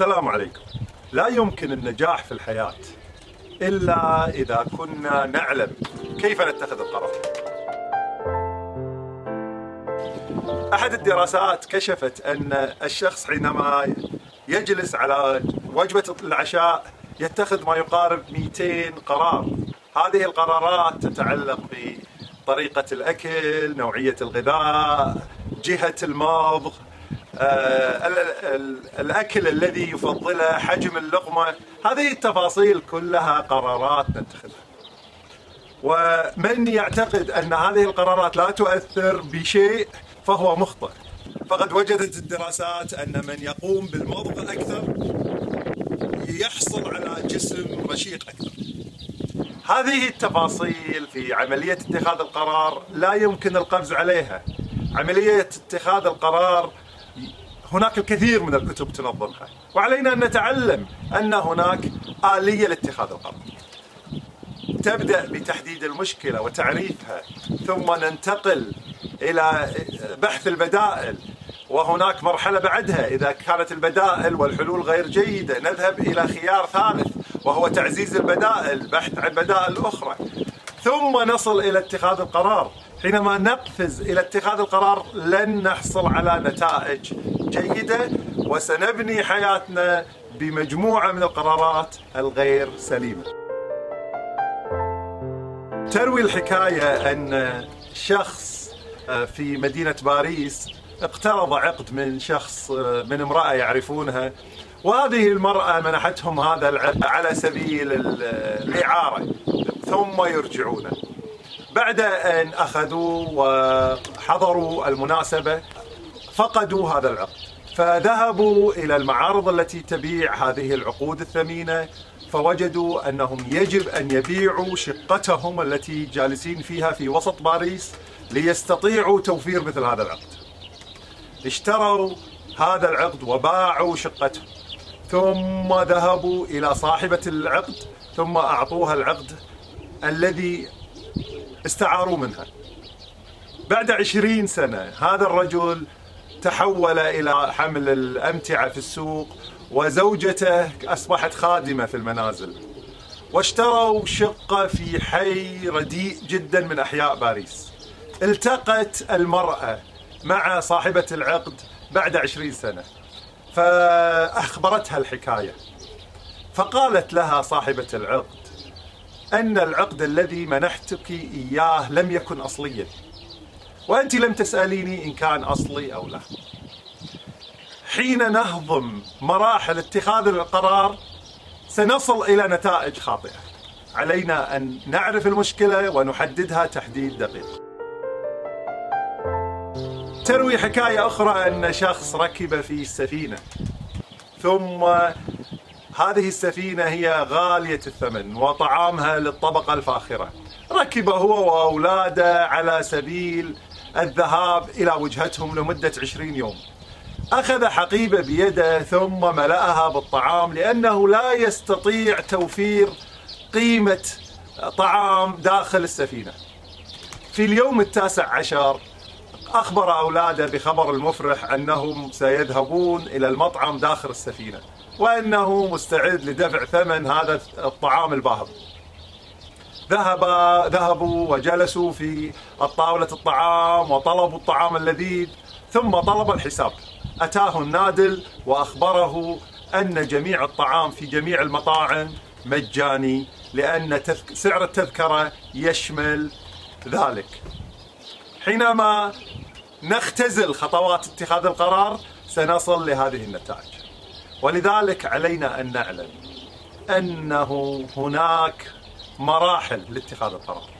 السلام عليكم. لا يمكن النجاح في الحياة إلا إذا كنا نعلم كيف نتخذ القرار. أحد الدراسات كشفت أن الشخص حينما يجلس على وجبة العشاء يتخذ ما يقارب 200 قرار. هذه القرارات تتعلق بطريقة الأكل نوعية الغذاء جهة المضغ آه، الأكل الذي يفضله حجم اللقمة هذه التفاصيل كلها قرارات نتخذها ومن يعتقد أن هذه القرارات لا تؤثر بشيء فهو مخطئ. فقد وجدت الدراسات أن من يقوم بالمضغ أكثر يحصل على جسم رشيق أكثر. هذه التفاصيل في عملية اتخاذ القرار لا يمكن القفز عليها. عملية اتخاذ القرار هناك الكثير من الكتب تنظمها. وعلينا أن نتعلم أن هناك آلية لاتخاذ القرار. تبدأ بتحديد المشكلة وتعريفها ثم ننتقل إلى بحث البدائل وهناك مرحلة بعدها. إذا كانت البدائل والحلول غير جيدة نذهب إلى خيار ثالث وهو تعزيز البدائل بحث عن بدائل أخرى. ثم نصل إلى اتخاذ القرار. حينما نقفز إلى اتخاذ القرار لن نحصل على نتائج جيدة وسنبني حياتنا بمجموعة من القرارات الغير سليمة. تروي الحكاية أن شخص آه، في مدينة باريس اقترض عقد من شخص آه، من امرأة يعرفونها وهذه المرأة منحتهم هذا العقد على سبيل الإعارة ثم يرجعونه. بعد أن أخذوا وحضروا المناسبة فقدوا هذا العقد. فذهبوا إلى المعارض التي تبيع هذه العقود الثمينة فوجدوا أنهم يجب أن يبيعوا شقتهم التي جالسين فيها في وسط باريس ليستطيعوا توفير مثل هذا العقد. اشتروا هذا العقد وباعوا شقتهم. ثم ذهبوا إلى صاحبة العقد ثم أعطوها العقد الذي استعاروا منها. بعد عشرين سنة هذا الرجل تحول إلى حمل الأمتعة في السوق وزوجته أصبحت خادمة في المنازل. واشتروا شقة في حي رديء جدا من أحياء باريس. التقت المرأة مع صاحبة العقد بعد عشرين سنة فأخبرتها الحكاية. فقالت لها صاحبة العقد أن العقد الذي منحتك إياه لم يكن أصليا. وأنت لم تسأليني إن كان أصلي أو لا. حين نهضم مراحل اتخاذ القرار سنصل إلى نتائج خاطئة. علينا أن نعرف المشكلة ونحددها تحديد دقيق. تروي حكاية أخرى أن شخص ركب في السفينة. ثم هذه السفينة هي غالية الثمن وطعامها للطبقة الفاخرة. ركب هو وأولاده على سبيل الذهاب إلى وجهتهم لمدة عشرين يوم. أخذ حقيبة بيده ثم ملأها بالطعام لأنه لا يستطيع توفير قيمة طعام داخل السفينة. في اليوم التاسع عشر أخبر أولاده بخبر المفرح أنهم سيذهبون إلى المطعم داخل السفينة وأنه مستعد لدفع ثمن هذا الطعام الباهظ. ذهب ذهبوا وجلسوا في طاولة الطعام وطلبوا الطعام اللذيذ ثم طلب الحساب. أتاه النادل وأخبره أن جميع الطعام في جميع المطاعم مجاني لأن سعر التذكرة يشمل ذلك. حينما نختزل خطوات اتخاذ القرار سنصل لهذه النتائج. ولذلك علينا أن نعلم أنه هناك مراحل لاتخاذ القرار.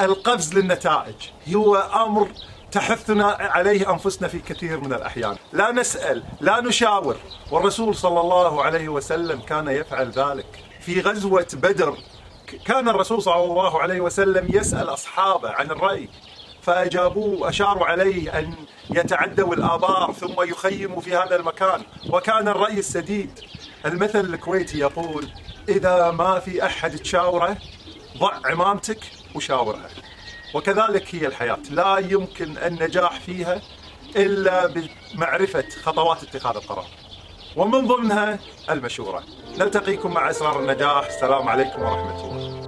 القفز للنتائج. هو أمر تحثنا عليه أنفسنا في كثير من الأحيان، لا نسأل، لا نشاور، والرسول صلى الله عليه وسلم كان يفعل ذلك. في غزوة بدر كان الرسول صلى الله عليه وسلم يسأل أصحابه عن الرأي فأجابوه أشاروا عليه أن يتعدوا الآبار ثم يخيموا في هذا المكان. وكان الرأي السديد. المثل الكويتي يقول إذا ما في أحد تشاوره ضع عمامتك وشاورها وكذلك هي الحياة. لا يمكن النجاح فيها إلا بمعرفة خطوات اتخاذ القرار. ومن ضمنها المشورة. نلتقيكم مع أسرار النجاح. السلام عليكم ورحمة الله.